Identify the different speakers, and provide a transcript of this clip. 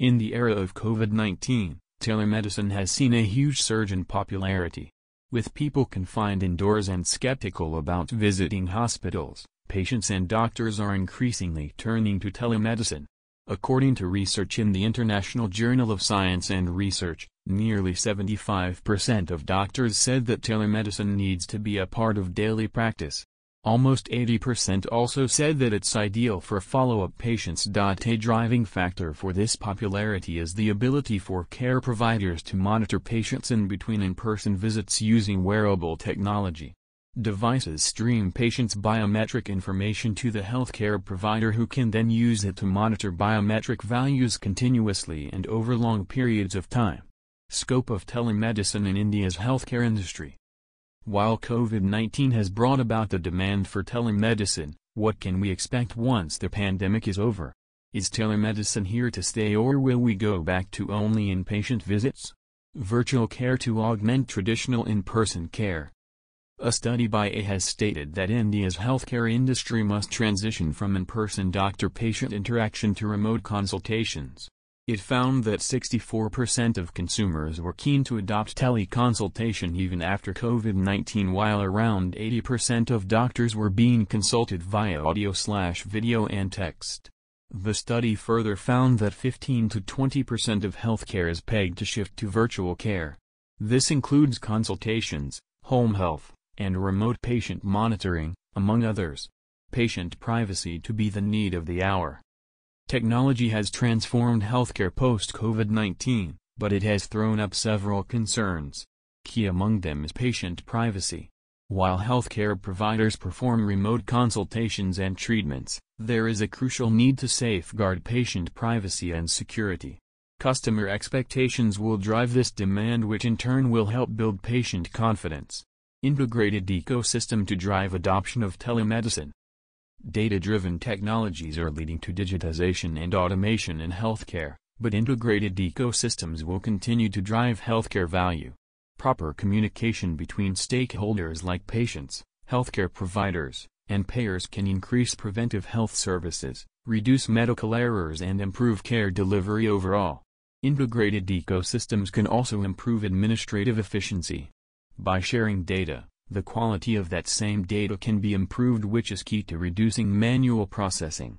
Speaker 1: In the era of COVID-19, telemedicine has seen a huge surge in popularity. With people confined indoors and skeptical about visiting hospitals, patients and doctors are increasingly turning to telemedicine. According to research in the International Journal of Science and Research, nearly 75% of doctors said that telemedicine needs to be a part of daily practice. Almost 80% also said that it's ideal for follow-up patients. A driving factor for this popularity is the ability for care providers to monitor patients in between in-person visits using wearable technology. Devices stream patients' biometric information to the healthcare provider who can then use it to monitor biometric values continuously and over long periods of time. Scope of telemedicine in India's healthcare industry While COVID-19 has brought about the demand for telemedicine, what can we expect once the pandemic is over? Is telemedicine here to stay or will we go back to only inpatient visits? Virtual care to augment traditional in-person care. A study by A has stated that India's healthcare industry must transition from in-person doctor-patient interaction to remote consultations. It found that 64% of consumers were keen to adopt teleconsultation even after COVID-19 while around 80% of doctors were being consulted via audio/slash video and text. The study further found that 15 to 20% of healthcare is pegged to shift to virtual care. This includes consultations, home health, and remote patient monitoring, among others. Patient privacy to be the need of the hour. Technology has transformed healthcare post-COVID-19, but it has thrown up several concerns. Key among them is patient privacy. While healthcare providers perform remote consultations and treatments, there is a crucial need to safeguard patient privacy and security. Customer expectations will drive this demand which in turn will help build patient confidence integrated ecosystem to drive adoption of telemedicine. Data-driven technologies are leading to digitization and automation in healthcare, but integrated ecosystems will continue to drive healthcare value. Proper communication between stakeholders like patients, healthcare providers, and payers can increase preventive health services, reduce medical errors and improve care delivery overall. Integrated ecosystems can also improve administrative efficiency, by sharing data, the quality of that same data can be improved which is key to reducing manual processing.